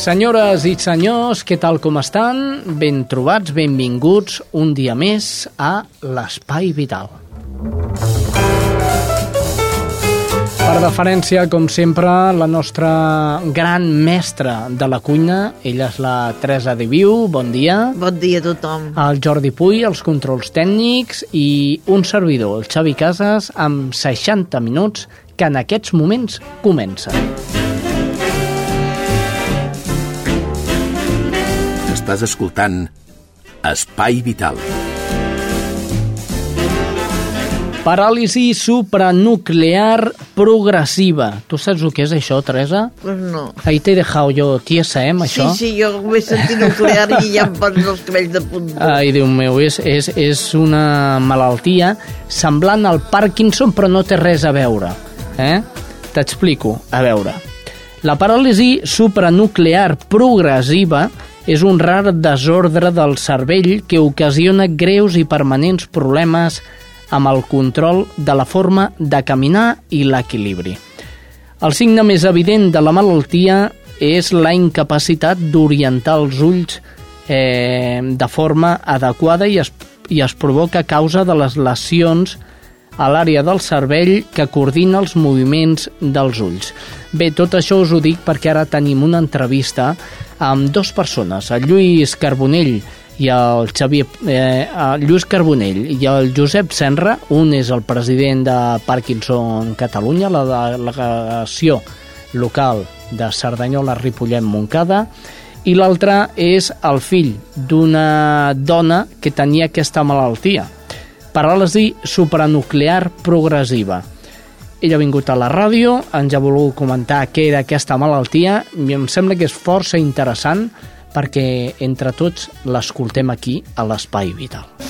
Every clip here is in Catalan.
Senyores i senyors, què tal com estan? Ben trobats, benvinguts un dia més a l'Espai Vital. Per deferència, com sempre, la nostra gran mestra de la cuina, ella és la Teresa de Viu, bon dia. Bon dia a tothom. El Jordi Puy, els controls tècnics i un servidor, el Xavi Casas, amb 60 minuts que en aquests moments comencen. Estàs escoltant Espai Vital. Paràlisi supranuclear progressiva. Tu saps el que és això, Teresa? Pues no. Ahí t'he dejado yo tiesa, eh, amb Sí, això? sí, jo m'he sentit nuclear i ja em posen els cabells de punt. Ai, Déu meu, és, és, és una malaltia semblant al Parkinson, però no té res a veure. Eh? T'explico. A veure. La paràlisi supranuclear progressiva és un rar desordre del cervell que ocasiona greus i permanents problemes amb el control de la forma de caminar i l'equilibri. El signe més evident de la malaltia és la incapacitat d'orientar els ulls eh, de forma adequada i es, i es provoca a causa de les lesions a l'àrea del cervell que coordina els moviments dels ulls. Bé, tot això us ho dic perquè ara tenim una entrevista amb dues persones, el Lluís Carbonell i el Xavier, eh, el Lluís Carbonell i el Josep Senra, un és el president de Parkinson Catalunya, la delegació local de Cerdanyola, Ripollet, Montcada, i l'altre és el fill d'una dona que tenia aquesta malaltia, paràlisi supranuclear progressiva. Ella ha vingut a la ràdio, ens ha volgut comentar què era aquesta malaltia i em sembla que és força interessant perquè entre tots l'escoltem aquí a l'Espai Vital.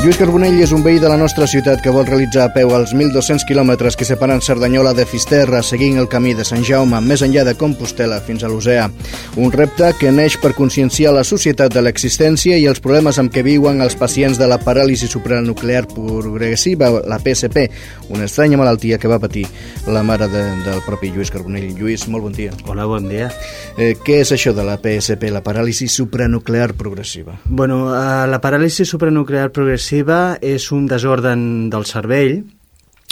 Lluís Carbonell és un veí de la nostra ciutat que vol realitzar a peu els 1.200 quilòmetres que separen Cerdanyola de Fisterra seguint el camí de Sant Jaume, més enllà de Compostela fins a l'Osea. Un repte que neix per conscienciar la societat de l'existència i els problemes amb què viuen els pacients de la paràlisi supranuclear progressiva, la PSP, una estranya malaltia que va patir la mare de, del propi Lluís Carbonell. Lluís, molt bon dia. Hola, bon dia. Eh, què és això de la PSP, la paràlisi supranuclear progressiva? Bueno, eh, la paràlisi supranuclear progressiva és un desorden del cervell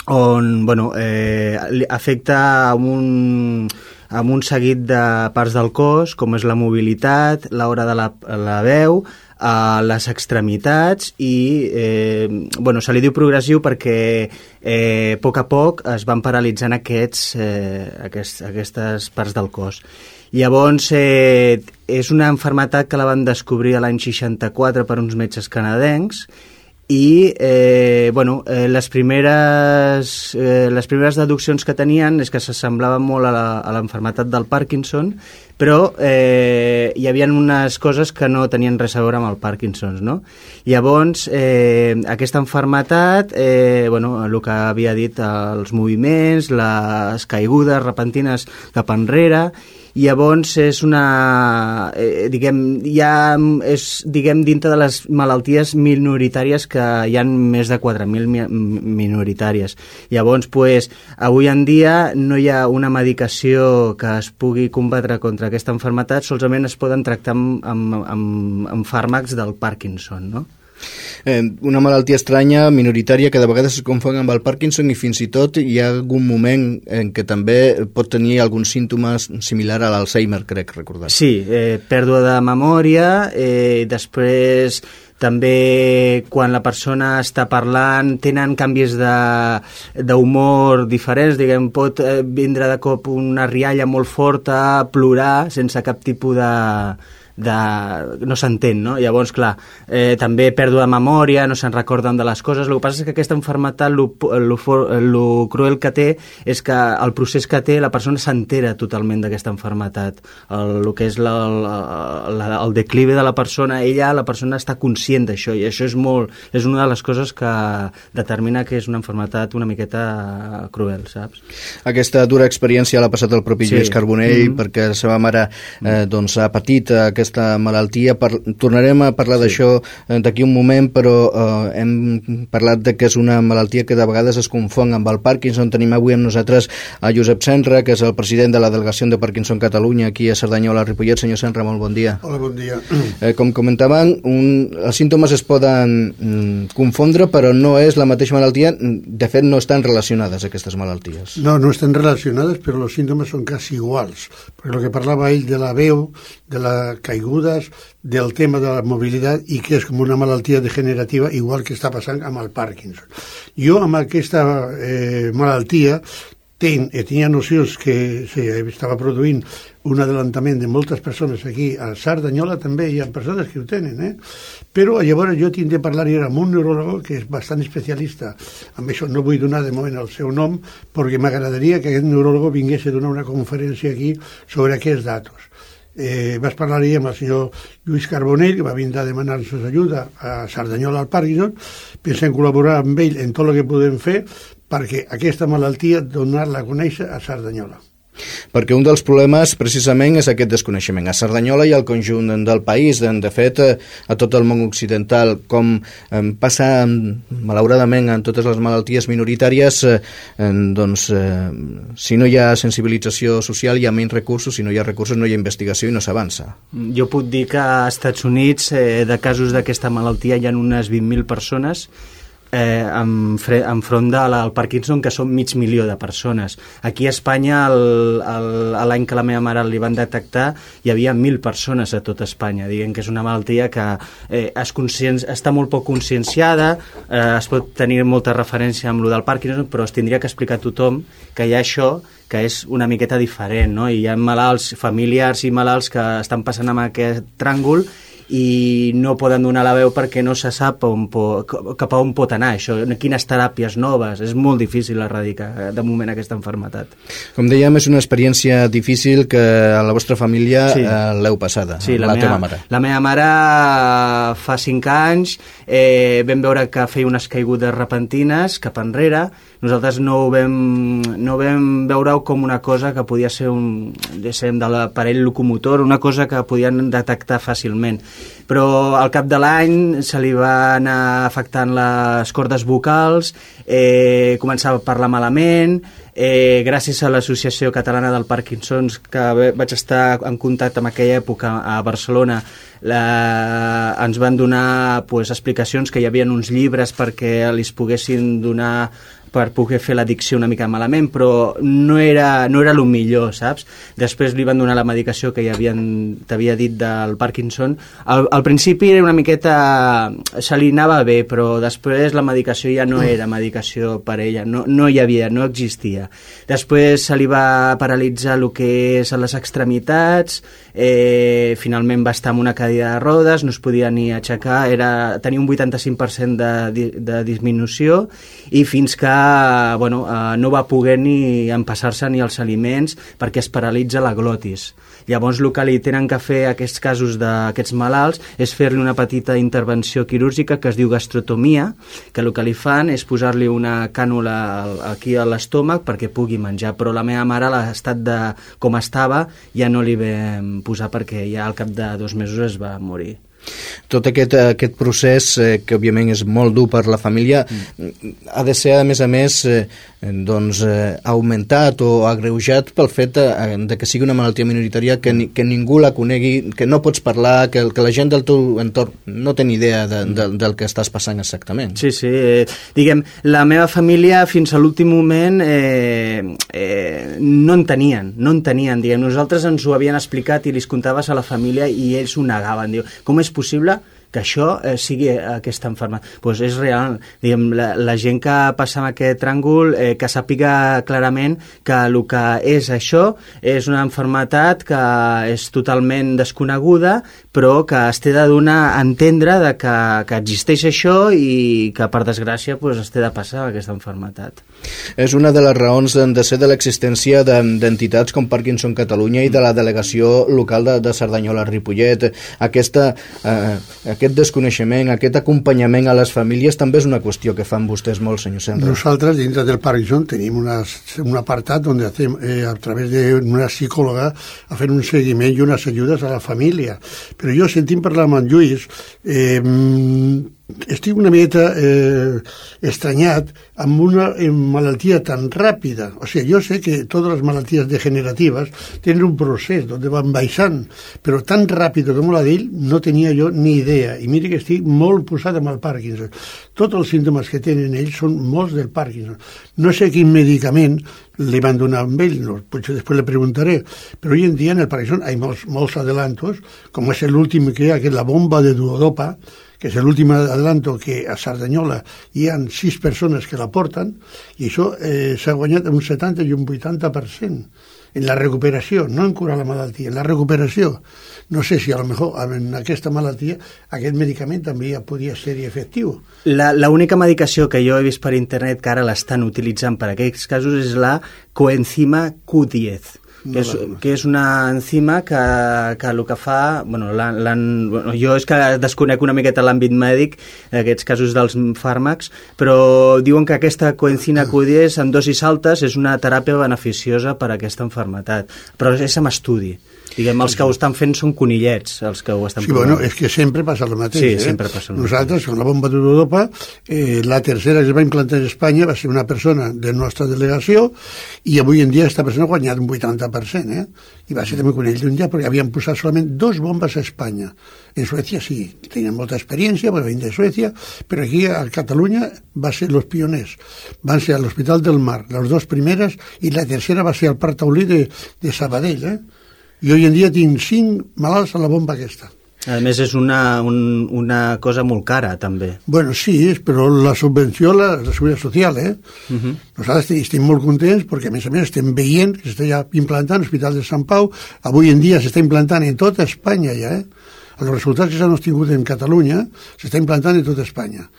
on bueno, eh, afecta a un, a un seguit de parts del cos, com és la mobilitat, l'hora de la, la veu, a les extremitats i eh, bueno, se li diu progressiu perquè eh, a poc a poc es van paralitzant aquests, eh, aquests, aquestes parts del cos. Llavors, eh, és una enfermetat que la van descobrir l'any 64 per uns metges canadencs i eh, bueno, eh, les, primeres, eh, les primeres deduccions que tenien és que s'assemblaven molt a l'enfermetat del Parkinson, però eh, hi havia unes coses que no tenien res a veure amb el Parkinson, no? Llavors, eh, aquesta enfermetat, eh, bueno, el que havia dit, els moviments, les caigudes repentines cap enrere, i llavors és una eh, diguem, ja és diguem dintre de les malalties minoritàries que hi han més de 4.000 mi minoritàries llavors pues, avui en dia no hi ha una medicació que es pugui combatre contra aquesta enfermetat solament es poden tractar amb, amb, amb, amb fàrmacs del Parkinson no? Eh, una malaltia estranya, minoritària, que de vegades es confon amb el Parkinson i fins i tot hi ha algun moment en què també pot tenir alguns símptomes similar a l'Alzheimer, crec recordar. Sí, eh, pèrdua de memòria, eh, després també quan la persona està parlant tenen canvis d'humor diferents, diguem, pot eh, vindre de cop una rialla molt forta, plorar sense cap tipus de, de... no s'entén, no? Llavors, clar, eh, també pèrdua de memòria, no se'n recorden de les coses. El que passa és que aquesta malaltia, el cruel que té és que el procés que té, la persona s'entera totalment d'aquesta malaltia. El, el que és la, el, el declive de la persona, ella, la persona està conscient d'això, i això és molt... és una de les coses que determina que és una malaltia una miqueta cruel, saps? Aquesta dura experiència l'ha passat el propi sí. Lluís Carbonell, mm -hmm. perquè la seva mare eh, doncs, ha patit aquesta aquesta malaltia. Per, tornarem a parlar sí. d'això eh, d'aquí un moment, però eh, hem parlat de que és una malaltia que de vegades es confon amb el Parkinson. Tenim avui amb nosaltres a Josep Senra, que és el president de la Delegació de Parkinson Catalunya, aquí a Cerdanyola, a Ripollet. Senyor Senra, molt bon dia. Hola, bon dia. Eh, com comentaven, un, els símptomes es poden mm, confondre, però no és la mateixa malaltia. De fet, no estan relacionades aquestes malalties. No, no estan relacionades, però els símptomes són quasi iguals. Perquè el que parlava ell de la veu, de la caigudes, del tema de la mobilitat i que és com una malaltia degenerativa igual que està passant amb el Parkinson. Jo amb aquesta eh, malaltia ten, eh, tenia nocions que s'estava produint un adelantament de moltes persones aquí a Sardanyola també hi ha persones que ho tenen eh? però llavors jo tinc de parlar ara amb un neuròleg que és bastant especialista amb això no vull donar de moment el seu nom perquè m'agradaria que aquest neuròleg vingués a donar una conferència aquí sobre aquests datos eh, vaig parlar-hi amb el senyor Lluís Carbonell, que va vindre a demanar-nos ajuda a Cerdanyola al Parkinson. Pensem col·laborar amb ell en tot el que podem fer perquè aquesta malaltia donar-la a conèixer a Cerdanyola perquè un dels problemes precisament és aquest desconeixement. A Cerdanyola i al conjunt del país, de fet, eh, a tot el món occidental, com passa malauradament en totes les malalties minoritàries, eh, doncs eh, si no hi ha sensibilització social hi ha menys recursos, si no hi ha recursos no hi ha investigació i no s'avança. Jo puc dir que als Estats Units eh, de casos d'aquesta malaltia hi ha unes 20.000 persones eh, enfront de la, el Parkinson, que són mig milió de persones. Aquí a Espanya, l'any que la meva mare li van detectar, hi havia mil persones a tot Espanya. Diguem que és una malaltia que eh, es conscien, està molt poc conscienciada, eh, es pot tenir molta referència amb lo del Parkinson, però es tindria que explicar a tothom que hi ha això que és una miqueta diferent, no? I hi ha malalts familiars i malalts que estan passant amb aquest tràngol i no poden donar la veu perquè no se sap on po, cap a on pot anar això, quines teràpies noves és molt difícil erradicar eh, de moment aquesta enfermetat. Com dèiem, és una experiència difícil que a la vostra família sí. eh, l'heu passada, sí, la, la meva, teva mare. La meva mare fa 5 anys eh, vam veure que feia unes caigudes repentines cap enrere, nosaltres no ho vam, no vam veure com una cosa que podia ser un, de l'aparell locomotor, una cosa que podien detectar fàcilment però al cap de l'any se li va anar afectant les cordes vocals, eh, començava a parlar malament, eh, gràcies a l'Associació Catalana del Parkinson's, que vaig estar en contacte en aquella època a Barcelona, la, ens van donar pues, explicacions que hi havia uns llibres perquè li poguessin donar per poder fer l'addicció una mica malament, però no era, no era el millor, saps? Després li van donar la medicació que ja t'havia dit del Parkinson. Al, al principi era una miqueta... se li anava bé, però després la medicació ja no era medicació per ella, no, no hi havia, no existia. Després se li va paralitzar el que és a les extremitats, eh, finalment va estar amb una cadira de rodes, no es podia ni aixecar, era, tenia un 85% de, de disminució i fins que bueno, eh, no va poder ni empassar-se ni els aliments perquè es paralitza la glotis. Llavors el que li tenen que fer aquests casos d'aquests malalts és fer-li una petita intervenció quirúrgica que es diu gastrotomia, que el que li fan és posar-li una cànula aquí a l'estómac perquè pugui menjar, però la meva mare l'estat de com estava ja no li vam posar perquè ja al cap de dos mesos es va morir. Tot aquest, aquest procés, eh, que òbviament és molt dur per la família, mm. ha de ser, a més a més, eh, doncs, eh, augmentat o agreujat pel fet de, eh, de que sigui una malaltia minoritària que, ni, que ningú la conegui, que no pots parlar, que, que la gent del teu entorn no té ni idea de, de, del que estàs passant exactament. Sí, sí. Eh, diguem, la meva família fins a l'últim moment eh, eh, no en tenien, no en tenien. Diguem, nosaltres ens ho havien explicat i li contaves a la família i ells ho negaven. Diu, com és possible fusible que això eh, sigui aquesta enferma. pues és real. Diguem, la, la gent que passa en aquest tràngol eh, que sàpiga clarament que el que és això és una enfermetat que és totalment desconeguda però que es té de donar a entendre de que, que existeix això i que per desgràcia pues, es té de passar aquesta enfermetat. És una de les raons de ser de l'existència d'entitats com Parkinson Catalunya i de la delegació local de, de Cerdanyola-Ripollet. Aquesta, eh, aquest desconeixement, aquest acompanyament a les famílies també és una qüestió que fan vostès molt, senyor Senra. Nosaltres, dintre del Parkinson, tenim una, un apartat on hacem, eh, a través d'una psicòloga a fer un seguiment i unes ajudes a la família. Però jo, sentint parlar amb en Lluís, eh, estic una miqueta eh, estranyat amb una eh, malaltia tan ràpida. O sigui, jo sé que totes les malalties degeneratives tenen un procés on van baixant, però tan ràpid com la d'ell no tenia jo ni idea. I mira que estic molt posat amb el Parkinson. Tots els símptomes que tenen ells són molts del Parkinson. No sé quin medicament li van donar amb ell, no, potser després le preguntaré, però avui en dia en el Parkinson hi ha molts, molts adelantos, com és l'últim que hi ha, que és la bomba de duodopa, que és l'últim adelanto que a Cerdanyola hi han sis persones que la porten i això eh, s'ha guanyat un 70 i un 80% en la recuperació, no en curar la malaltia, en la recuperació. No sé si a lo mejor en aquesta malaltia aquest medicament també ja podria ser efectiu. L'única medicació que jo he vist per internet que ara l'estan utilitzant per a aquests casos és la coenzima Q10 que és, que és una enzima que, que el que fa... Bueno, l han, l han, bueno, jo és que desconec una miqueta l'àmbit mèdic d'aquests casos dels fàrmacs, però diuen que aquesta coenzina Q10 en dosis altes és una teràpia beneficiosa per a aquesta enfermetat, però és amb estudi. Diguem, els que ho estan fent són conillets, els que ho estan sí, provant. bueno, és que sempre passa el mateix. Sí, eh? sempre passa el mateix. Nosaltres, amb la bomba d'Europa, eh, la tercera que es va implantar a Espanya va ser una persona de nostra delegació i avui en dia aquesta persona ha guanyat un 80%, eh? I va ser també conill d'un dia perquè havien posat solament dos bombes a Espanya. En Suècia sí, tenien molta experiència, perquè venien de Suècia, però aquí a Catalunya va ser els pioners. Van ser a l'Hospital del Mar, les dues primeres, i la tercera va ser al Parc Taulí de, de Sabadell, eh? I avui en dia tinc cinc malalts a la bomba aquesta. A més, és una, un, una cosa molt cara, també. Bueno, sí, però la subvenció, la, la seguretat social, eh? Uh -huh. Nosaltres estem molt contents perquè, a més a més, estem veient que s'està ja implantant l'Hospital de Sant Pau. Avui en dia s'està implantant en tota Espanya ja, eh? Els resultats que s'han obtingut en Catalunya s'està implantant en tota Espanya.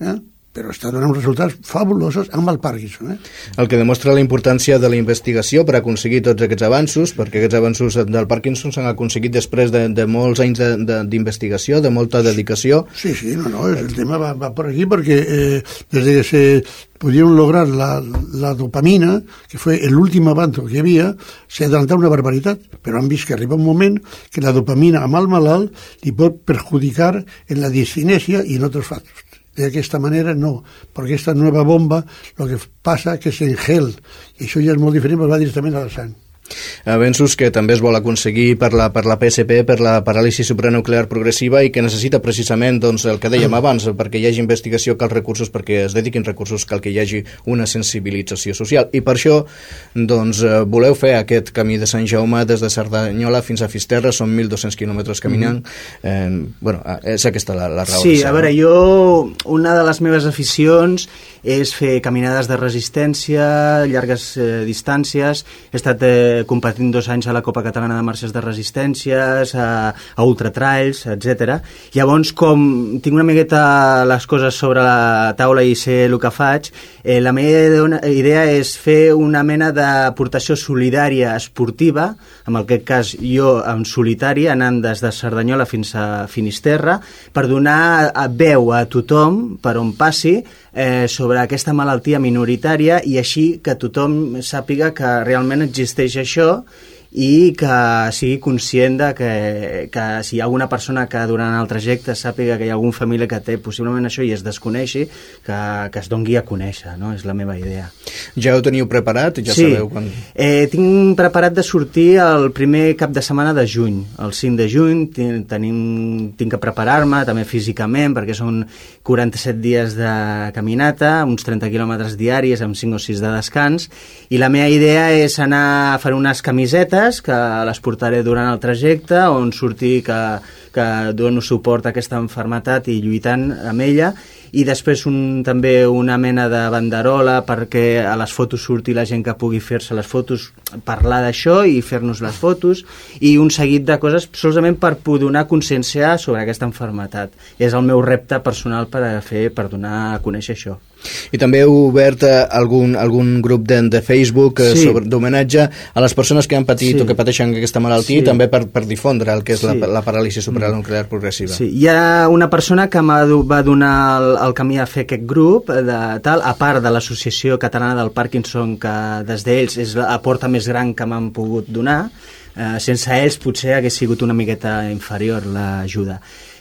Eh? Però està donant resultats fabulosos amb el Parkinson. Eh? El que demostra la importància de la investigació per aconseguir tots aquests avanços, perquè aquests avanços del Parkinson s'han aconseguit després de, de molts anys d'investigació, de, de, de molta dedicació. Sí, sí, no, no, el tema va, va per aquí perquè eh, des de que se pudieron lograr la, la dopamina, que fue el último avanzo que havia, se adelantà una barbaritat, però han vist que arriba un moment que la dopamina amb el malalt li pot perjudicar en la discinèsia i en altres factors d'aquesta manera no, perquè aquesta nova bomba el que passa que és en gel. I això ja és molt diferent, però va directament a la sang avenços que també es vol aconseguir per la, per la PSP, per la paràlisi supranuclear progressiva i que necessita precisament doncs, el que dèiem abans, perquè hi hagi investigació cal recursos, perquè es dediquin recursos cal que hi hagi una sensibilització social. I per això doncs, eh, voleu fer aquest camí de Sant Jaume des de Cerdanyola fins a Fisterra, són 1.200 quilòmetres caminant. Mm. -hmm. eh, bueno, és aquesta la, la raó Sí, a veure, jo una de les meves aficions és fer caminades de resistència, llargues eh, distàncies, he estat eh, competint dos anys a la Copa Catalana de Marxes de Resistències, a, a ultratrails, etc. Llavors, com tinc una miqueta les coses sobre la taula i sé el que faig, eh, la meva idea és fer una mena d'aportació solidària esportiva, en aquest cas jo en solitari, anant des de Cerdanyola fins a Finisterra, per donar veu a tothom, per on passi, eh, sobre aquesta malaltia minoritària i així que tothom sàpiga que realment existeix això i que sigui conscient de que, que si hi ha alguna persona que durant el trajecte sàpiga que hi ha algun família que té possiblement això i es desconeixi, que, que es dongui a conèixer, no? és la meva idea. Ja ho teniu preparat? Ja sí, sabeu quan... eh, tinc preparat de sortir el primer cap de setmana de juny, el 5 de juny, tenim, tinc que preparar-me també físicament perquè són 47 dies de caminata, uns 30 quilòmetres diaris amb 5 o 6 de descans i la meva idea és anar a fer unes camisetes que les portaré durant el trajecte on surti que, que dono suport a aquesta enfermetat i lluitant amb ella i després un, també una mena de banderola perquè a les fotos surti la gent que pugui fer-se les fotos, parlar d'això i fer-nos les fotos i un seguit de coses solament per poder donar consciència sobre aquesta enfermetat. És el meu repte personal per a fer, per donar a conèixer això. I també heu obert eh, algun, algun grup de, de Facebook eh, Sí. sobre- d'homenatge a les persones que han patit Sí. o que pateixen aquesta malaltia Sí. i també per, per difondre el que és Sí. la, la paràlisi supranuclear progressiva. Sí, hi ha una persona que m'ha va donar el, el camí a fer aquest grup, eh, de, tal, a part de l'Associació Catalana del Parkinson, que des d'ells és la aporta més gran que m'han pogut donar. Eh, sense ells potser hagués sigut una miqueta inferior l'ajuda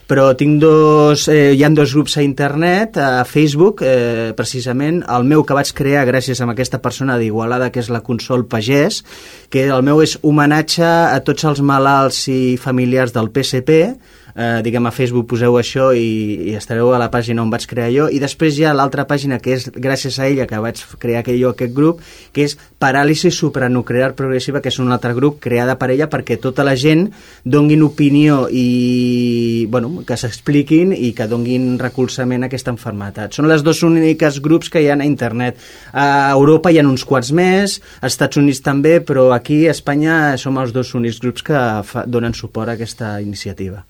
però tinc dos, eh, hi han dos grups a internet, a Facebook, eh, precisament, el meu que vaig crear gràcies a aquesta persona d'Igualada, que és la Consol Pagès, que el meu és homenatge a tots els malalts i familiars del PSP, eh, diguem a Facebook poseu això i, i estareu a la pàgina on vaig crear jo. I després hi ha l'altra pàgina que és gràcies a ella que vaig crear aquell, jo aquest grup que és Paràlisi Supranuclear Progressiva que és un altre grup creada per ella perquè tota la gent donguin opinió i bueno, que s'expliquin i que donguin recolzament a aquesta enfermetat. Són les dos úniques grups que hi ha a internet. A Europa hi ha uns quants més, als Estats Units també, però aquí a Espanya som els dos únics grups que fa, donen suport a aquesta iniciativa.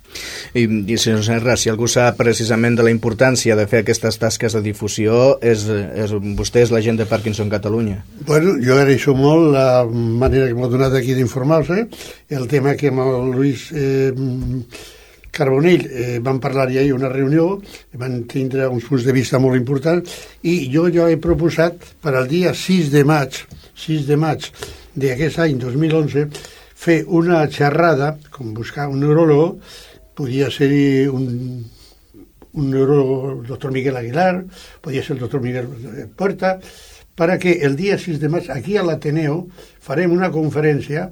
I, i senyor Serra, si algú sap precisament de la importància de fer aquestes tasques de difusió és, és vostè és la gent de Parkinson Catalunya. Bueno, jo agraeixo molt la manera que m'ha donat aquí d'informar-se, el tema que amb el Lluís eh, Carbonell eh, van parlar ja ahir una reunió, van tindre uns punts de vista molt importants, i jo ja he proposat per al dia 6 de maig, 6 de maig d'aquest any 2011, fer una xerrada, com buscar un neuròleg, podia ser un, un neurólogo, el doctor Miguel Aguilar, podria ser el doctor Miguel Puerta, para que el dia 6 de maig aquí a l'Ateneu farem una conferència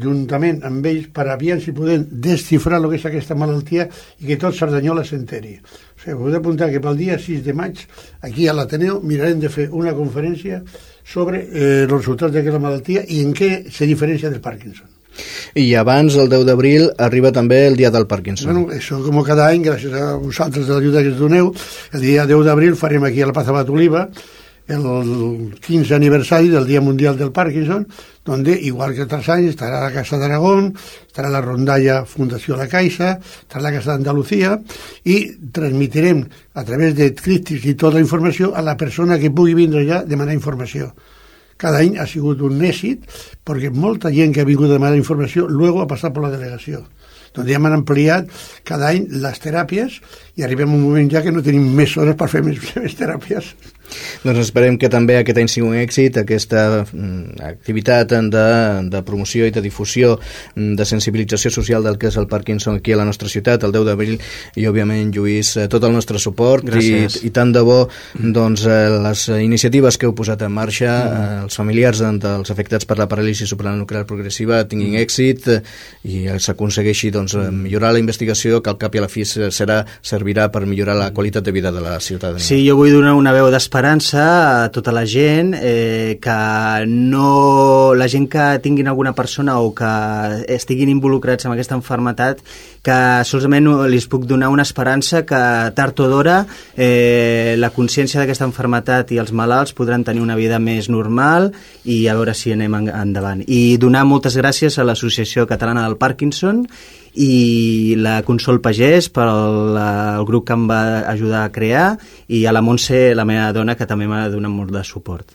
juntament amb ells per aviam si podem desxifrar el que és aquesta malaltia i que tot Cerdanyola s'enteri. O sigui, podeu apuntar que pel dia 6 de maig aquí a l'Ateneu mirarem de fer una conferència sobre eh, els resultats d'aquesta malaltia i en què se diferencia del Parkinson. I abans, el 10 d'abril, arriba també el dia del Parkinson. Bueno, això com cada any, gràcies a vosaltres de l'ajuda que ens doneu, el dia 10 d'abril farem aquí a la Plaza Batoliva el 15 aniversari del Dia Mundial del Parkinson, donde, igual que otros años, estará la Casa de Aragón, la rondalla Fundació La Caixa, estarà la Casa d'Andalucía, i transmitirem a través de crítics i tota la informació a la persona que pugui vindre ja demanar informació. Cada any ha sigut un èxit perquè molta gent que ha vingut a demanar informació luego ha passat per la delegació donde ja m'han ampliat cada any les teràpies i arribem a un moment ja que no tenim més hores per fer més, més teràpies. Doncs esperem que també aquest any sigui un èxit, aquesta mm, activitat de, de promoció i de difusió, mm, de sensibilització social del que és el Parkinson aquí a la nostra ciutat, el 10 d'abril, i òbviament, Lluís, eh, tot el nostre suport i, Gràcies. i tant de bo doncs, eh, les iniciatives que heu posat en marxa, eh, els familiars de- dels afectats per la paràlisi supranuclear progressiva tinguin èxit eh, i s'aconsegueixi doncs, millorar la investigació que al cap i a la fi se- serà, servirà per millorar la qualitat de vida de la ciutadania. Sí, jo vull donar una veu d'esperança a tota la gent, eh, que no... la gent que tinguin alguna persona o que estiguin involucrats en aquesta enfermetat, que solament li puc donar una esperança que tard o d'hora eh, la consciència d'aquesta enfermetat i els malalts podran tenir una vida més normal i a veure si anem en- endavant. I donar moltes gràcies a l'Associació Catalana del Parkinson i la Consol Pagès pel el grup que em va ajudar a crear i a la Montse, la meva dona, que també m'ha donat molt de suport.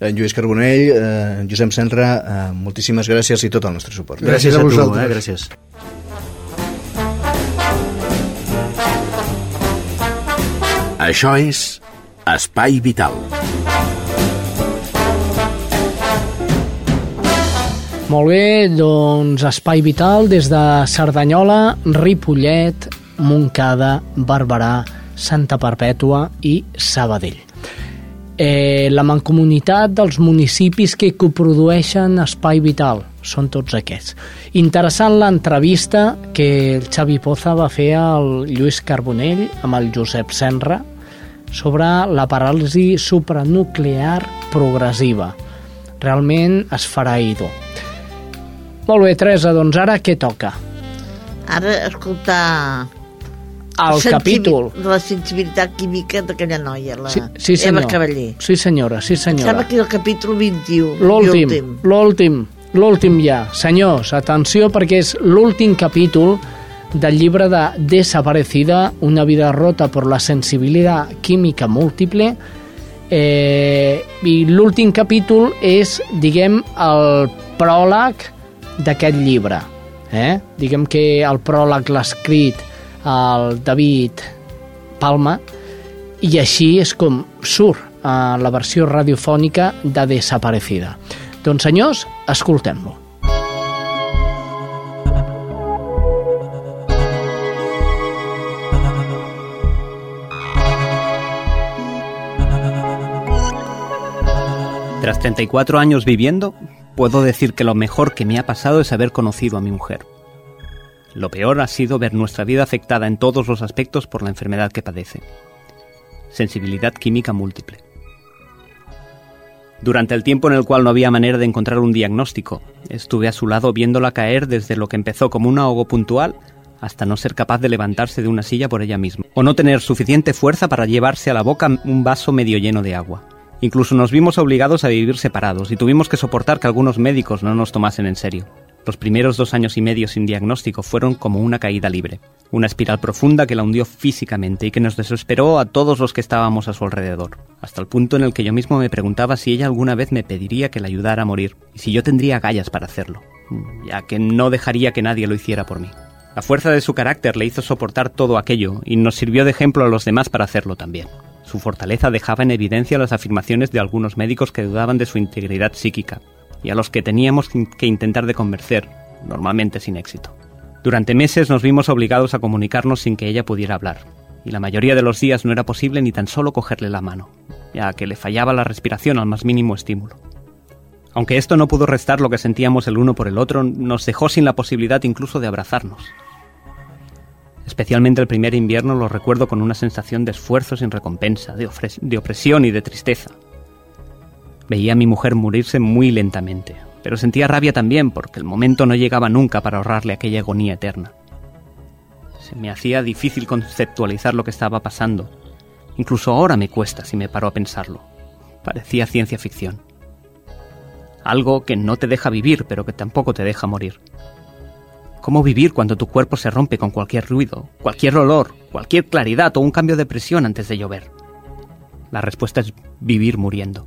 Eh, Lluís Carbonell, eh, Josep Senra, eh, moltíssimes gràcies i tot el nostre suport. Gràcies a a tu, vosaltres. eh? gràcies. Això és Espai Vital. Molt bé, doncs Espai Vital des de Cerdanyola, Ripollet, Montcada, Barberà, Santa Perpètua i Sabadell. Eh, la mancomunitat dels municipis que coprodueixen Espai Vital són tots aquests. Interessant l'entrevista que el Xavi Poza va fer al Lluís Carbonell amb el Josep Senra sobre la paràlisi supranuclear progressiva. Realment esfereïdor. Molt bé, Teresa, doncs ara què toca? Ara, escoltar... El sensibi- capítol. La sensibilitat química d'aquella noia, la Sí, sí senyor. Eva Cavaller. Sí senyora, sí Em senyora. sembla que és el capítol 21. L'últim, l'últim, l'últim ja. Senyors, atenció perquè és l'últim capítol del llibre de Desaparecida, una vida rota por la sensibilidad química múltiple eh, i l'últim capítol és, diguem, el pròleg d'aquest llibre. Eh? Diguem que el pròleg l'ha escrit el David Palma i així és com surt a la versió radiofònica de Desaparecida. Doncs senyors, escoltem-lo. Tras 34 años viviendo, puedo decir que lo mejor que me ha pasado es haber conocido a mi mujer. Lo peor ha sido ver nuestra vida afectada en todos los aspectos por la enfermedad que padece. Sensibilidad química múltiple. Durante el tiempo en el cual no había manera de encontrar un diagnóstico, estuve a su lado viéndola caer desde lo que empezó como un ahogo puntual hasta no ser capaz de levantarse de una silla por ella misma, o no tener suficiente fuerza para llevarse a la boca un vaso medio lleno de agua. Incluso nos vimos obligados a vivir separados y tuvimos que soportar que algunos médicos no nos tomasen en serio. Los primeros dos años y medio sin diagnóstico fueron como una caída libre, una espiral profunda que la hundió físicamente y que nos desesperó a todos los que estábamos a su alrededor, hasta el punto en el que yo mismo me preguntaba si ella alguna vez me pediría que la ayudara a morir y si yo tendría agallas para hacerlo, ya que no dejaría que nadie lo hiciera por mí. La fuerza de su carácter le hizo soportar todo aquello y nos sirvió de ejemplo a los demás para hacerlo también. Su fortaleza dejaba en evidencia las afirmaciones de algunos médicos que dudaban de su integridad psíquica y a los que teníamos que intentar de convencer, normalmente sin éxito. Durante meses nos vimos obligados a comunicarnos sin que ella pudiera hablar, y la mayoría de los días no era posible ni tan solo cogerle la mano, ya que le fallaba la respiración al más mínimo estímulo. Aunque esto no pudo restar lo que sentíamos el uno por el otro, nos dejó sin la posibilidad incluso de abrazarnos. Especialmente el primer invierno lo recuerdo con una sensación de esfuerzo sin recompensa, de, de opresión y de tristeza. Veía a mi mujer morirse muy lentamente, pero sentía rabia también porque el momento no llegaba nunca para ahorrarle aquella agonía eterna. Se me hacía difícil conceptualizar lo que estaba pasando. Incluso ahora me cuesta si me paro a pensarlo. Parecía ciencia ficción. Algo que no te deja vivir, pero que tampoco te deja morir. ¿Cómo vivir cuando tu cuerpo se rompe con cualquier ruido, cualquier olor, cualquier claridad o un cambio de presión antes de llover? La respuesta es vivir muriendo.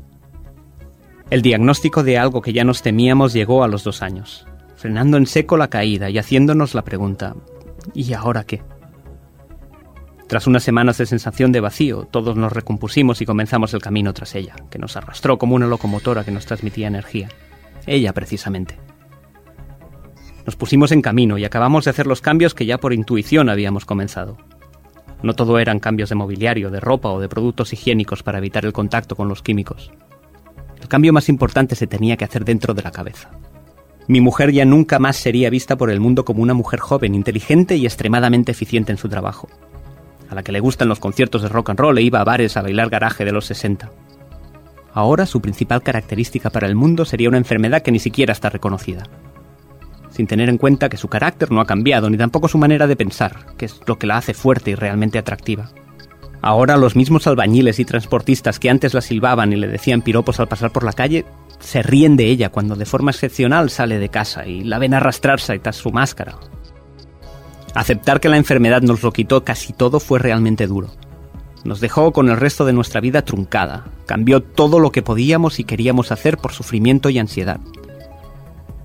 El diagnóstico de algo que ya nos temíamos llegó a los dos años, frenando en seco la caída y haciéndonos la pregunta ¿y ahora qué? Tras unas semanas de sensación de vacío, todos nos recompusimos y comenzamos el camino tras ella, que nos arrastró como una locomotora que nos transmitía energía. Ella, precisamente. Nos pusimos en camino y acabamos de hacer los cambios que ya por intuición habíamos comenzado. No todo eran cambios de mobiliario, de ropa o de productos higiénicos para evitar el contacto con los químicos. El cambio más importante se tenía que hacer dentro de la cabeza. Mi mujer ya nunca más sería vista por el mundo como una mujer joven, inteligente y extremadamente eficiente en su trabajo, a la que le gustan los conciertos de rock and roll e iba a bares a bailar garaje de los 60. Ahora su principal característica para el mundo sería una enfermedad que ni siquiera está reconocida sin tener en cuenta que su carácter no ha cambiado, ni tampoco su manera de pensar, que es lo que la hace fuerte y realmente atractiva. Ahora los mismos albañiles y transportistas que antes la silbaban y le decían piropos al pasar por la calle, se ríen de ella cuando de forma excepcional sale de casa y la ven arrastrarse tras su máscara. Aceptar que la enfermedad nos lo quitó casi todo fue realmente duro. Nos dejó con el resto de nuestra vida truncada, cambió todo lo que podíamos y queríamos hacer por sufrimiento y ansiedad.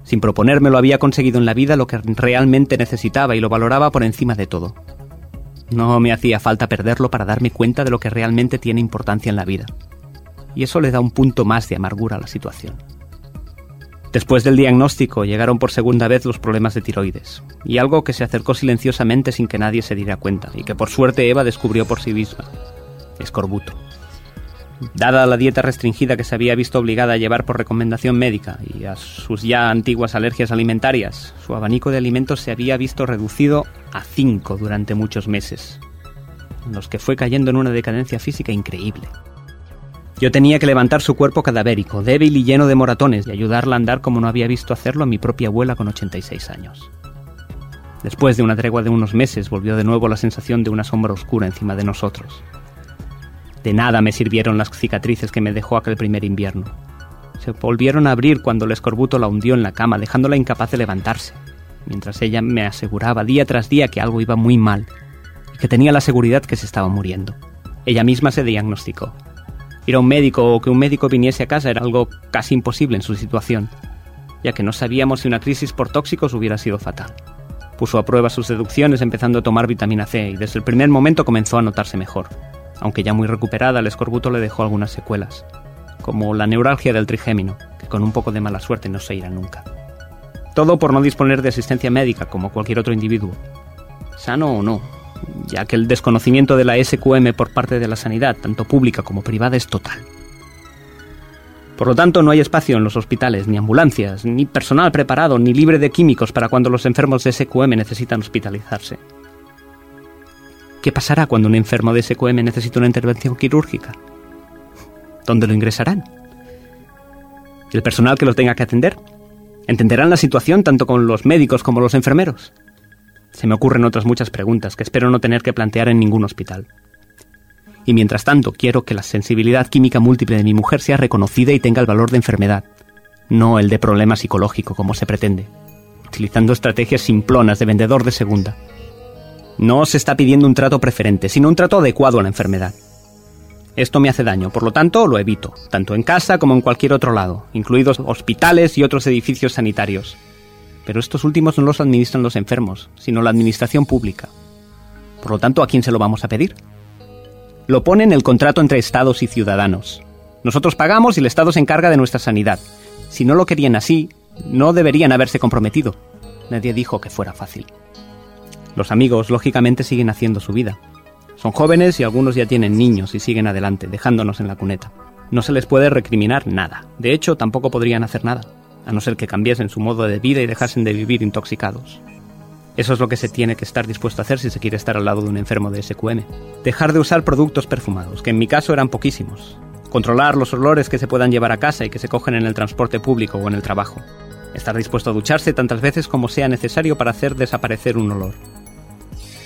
Sin proponérmelo había conseguido en la vida lo que realmente necesitaba y lo valoraba por encima de todo. No me hacía falta perderlo para darme cuenta de lo que realmente tiene importancia en la vida. Y eso le da un punto más de amargura a la situación. Después del diagnóstico llegaron por segunda vez los problemas de tiroides, y algo que se acercó silenciosamente sin que nadie se diera cuenta, y que por suerte Eva descubrió por sí misma. Escorbuto. Dada la dieta restringida que se había visto obligada a llevar por recomendación médica y a sus ya antiguas alergias alimentarias, su abanico de alimentos se había visto reducido a cinco durante muchos meses, en los que fue cayendo en una decadencia física increíble. Yo tenía que levantar su cuerpo cadavérico, débil y lleno de moratones, y ayudarla a andar como no había visto hacerlo a mi propia abuela con 86 años. Después de una tregua de unos meses volvió de nuevo la sensación de una sombra oscura encima de nosotros. De nada me sirvieron las cicatrices que me dejó aquel primer invierno. Se volvieron a abrir cuando el escorbuto la hundió en la cama, dejándola incapaz de levantarse, mientras ella me aseguraba día tras día que algo iba muy mal y que tenía la seguridad que se estaba muriendo. Ella misma se diagnosticó. Ir a un médico o que un médico viniese a casa era algo casi imposible en su situación, ya que no sabíamos si una crisis por tóxicos hubiera sido fatal. Puso a prueba sus deducciones empezando a tomar vitamina C y desde el primer momento comenzó a notarse mejor aunque ya muy recuperada, el escorbuto le dejó algunas secuelas, como la neuralgia del trigémino, que con un poco de mala suerte no se irá nunca. Todo por no disponer de asistencia médica como cualquier otro individuo, sano o no, ya que el desconocimiento de la SQM por parte de la sanidad, tanto pública como privada, es total. Por lo tanto, no hay espacio en los hospitales, ni ambulancias, ni personal preparado, ni libre de químicos para cuando los enfermos de SQM necesitan hospitalizarse. ¿Qué pasará cuando un enfermo de SQM necesita una intervención quirúrgica? ¿Dónde lo ingresarán? ¿El personal que lo tenga que atender? ¿Entenderán la situación tanto con los médicos como los enfermeros? Se me ocurren otras muchas preguntas que espero no tener que plantear en ningún hospital. Y mientras tanto, quiero que la sensibilidad química múltiple de mi mujer sea reconocida y tenga el valor de enfermedad, no el de problema psicológico como se pretende, utilizando estrategias simplonas de vendedor de segunda. No se está pidiendo un trato preferente, sino un trato adecuado a la enfermedad. Esto me hace daño, por lo tanto lo evito, tanto en casa como en cualquier otro lado, incluidos hospitales y otros edificios sanitarios. Pero estos últimos no los administran los enfermos, sino la administración pública. Por lo tanto, ¿a quién se lo vamos a pedir? Lo pone en el contrato entre estados y ciudadanos. Nosotros pagamos y el Estado se encarga de nuestra sanidad. Si no lo querían así, no deberían haberse comprometido. Nadie dijo que fuera fácil. Los amigos, lógicamente, siguen haciendo su vida. Son jóvenes y algunos ya tienen niños y siguen adelante, dejándonos en la cuneta. No se les puede recriminar nada. De hecho, tampoco podrían hacer nada, a no ser que cambiesen su modo de vida y dejasen de vivir intoxicados. Eso es lo que se tiene que estar dispuesto a hacer si se quiere estar al lado de un enfermo de SQM. Dejar de usar productos perfumados, que en mi caso eran poquísimos. Controlar los olores que se puedan llevar a casa y que se cogen en el transporte público o en el trabajo. Estar dispuesto a ducharse tantas veces como sea necesario para hacer desaparecer un olor.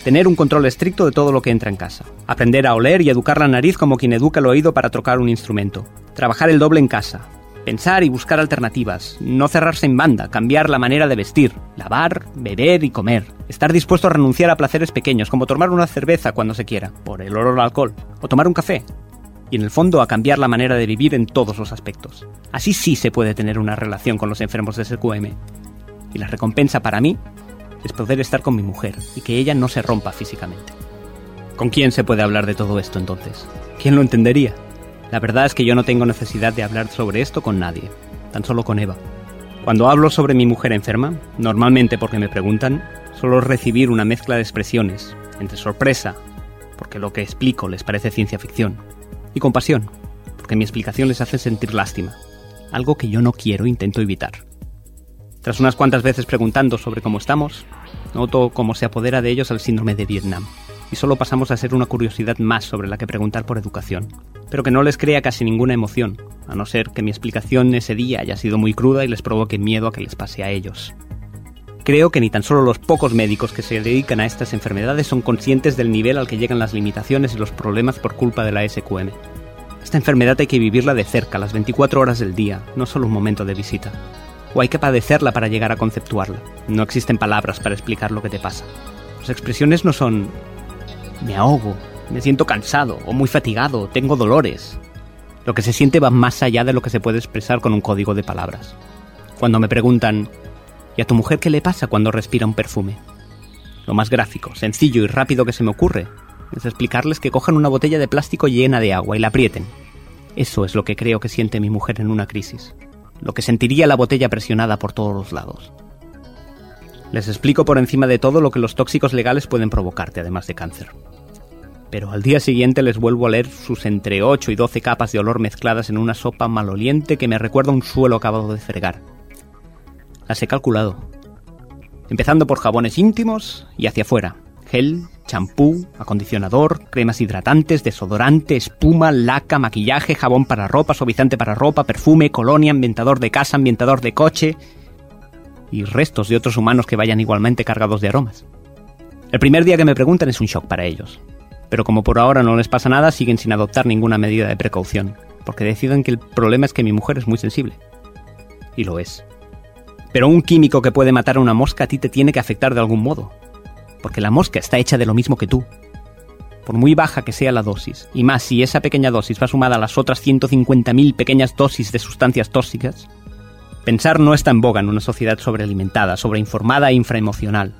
Tener un control estricto de todo lo que entra en casa. Aprender a oler y educar la nariz como quien educa el oído para trocar un instrumento. Trabajar el doble en casa. Pensar y buscar alternativas. No cerrarse en banda. Cambiar la manera de vestir. Lavar, beber y comer. Estar dispuesto a renunciar a placeres pequeños como tomar una cerveza cuando se quiera, por el olor al alcohol. O tomar un café. Y en el fondo a cambiar la manera de vivir en todos los aspectos. Así sí se puede tener una relación con los enfermos de SQM. Y la recompensa para mí es poder estar con mi mujer y que ella no se rompa físicamente. ¿Con quién se puede hablar de todo esto entonces? ¿Quién lo entendería? La verdad es que yo no tengo necesidad de hablar sobre esto con nadie, tan solo con Eva. Cuando hablo sobre mi mujer enferma, normalmente porque me preguntan, suelo recibir una mezcla de expresiones, entre sorpresa, porque lo que explico les parece ciencia ficción, y compasión, porque mi explicación les hace sentir lástima, algo que yo no quiero e intento evitar. Tras unas cuantas veces preguntando sobre cómo estamos, noto cómo se apodera de ellos el síndrome de Vietnam, y solo pasamos a ser una curiosidad más sobre la que preguntar por educación, pero que no les crea casi ninguna emoción, a no ser que mi explicación ese día haya sido muy cruda y les provoque miedo a que les pase a ellos. Creo que ni tan solo los pocos médicos que se dedican a estas enfermedades son conscientes del nivel al que llegan las limitaciones y los problemas por culpa de la SQM. Esta enfermedad hay que vivirla de cerca, las 24 horas del día, no solo un momento de visita o hay que padecerla para llegar a conceptuarla. No existen palabras para explicar lo que te pasa. Las expresiones no son me ahogo, me siento cansado o muy fatigado, tengo dolores. Lo que se siente va más allá de lo que se puede expresar con un código de palabras. Cuando me preguntan, ¿y a tu mujer qué le pasa cuando respira un perfume? Lo más gráfico, sencillo y rápido que se me ocurre es explicarles que cojan una botella de plástico llena de agua y la aprieten. Eso es lo que creo que siente mi mujer en una crisis lo que sentiría la botella presionada por todos los lados. Les explico por encima de todo lo que los tóxicos legales pueden provocarte, además de cáncer. Pero al día siguiente les vuelvo a leer sus entre 8 y 12 capas de olor mezcladas en una sopa maloliente que me recuerda a un suelo acabado de fregar. Las he calculado. Empezando por jabones íntimos y hacia afuera. Gel, champú, acondicionador, cremas hidratantes, desodorante, espuma, laca, maquillaje, jabón para ropa, suavizante para ropa, perfume, colonia, ambientador de casa, ambientador de coche y restos de otros humanos que vayan igualmente cargados de aromas. El primer día que me preguntan es un shock para ellos. Pero como por ahora no les pasa nada, siguen sin adoptar ninguna medida de precaución, porque deciden que el problema es que mi mujer es muy sensible. Y lo es. Pero un químico que puede matar a una mosca a ti te tiene que afectar de algún modo, porque la mosca está hecha de lo mismo que tú. Por muy baja que sea la dosis, y más si esa pequeña dosis va sumada a las otras 150.000 pequeñas dosis de sustancias tóxicas, pensar no está en boga en una sociedad sobrealimentada, sobreinformada e infraemocional.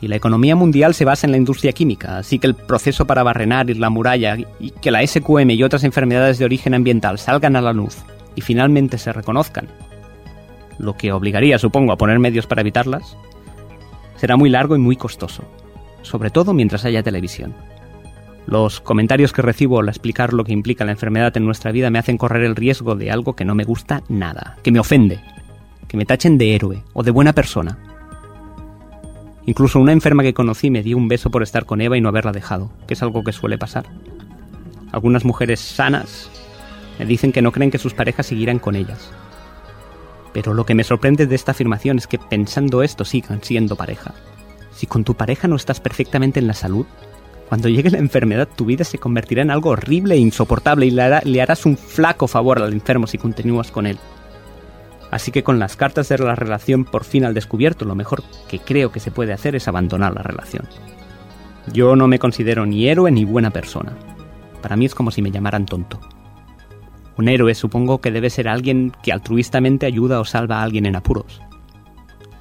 Y la economía mundial se basa en la industria química, así que el proceso para barrenar la muralla y que la SQM y otras enfermedades de origen ambiental salgan a la luz y finalmente se reconozcan, lo que obligaría, supongo, a poner medios para evitarlas, será muy largo y muy costoso, sobre todo mientras haya televisión. Los comentarios que recibo al explicar lo que implica la enfermedad en nuestra vida me hacen correr el riesgo de algo que no me gusta nada, que me ofende, que me tachen de héroe o de buena persona. Incluso una enferma que conocí me dio un beso por estar con Eva y no haberla dejado, que es algo que suele pasar. Algunas mujeres sanas me dicen que no creen que sus parejas seguirán con ellas. Pero lo que me sorprende de esta afirmación es que pensando esto sigan siendo pareja. Si con tu pareja no estás perfectamente en la salud, cuando llegue la enfermedad tu vida se convertirá en algo horrible e insoportable y le, harás un flaco favor al enfermo si continúas con él. Así que con las cartas de la relación por fin al descubierto, lo mejor que creo que se puede hacer es abandonar la relación. Yo no me considero ni héroe ni buena persona. Para mí es como si me llamaran tonto. Un héroe supongo que debe ser alguien que altruistamente ayuda o salva a alguien en apuros.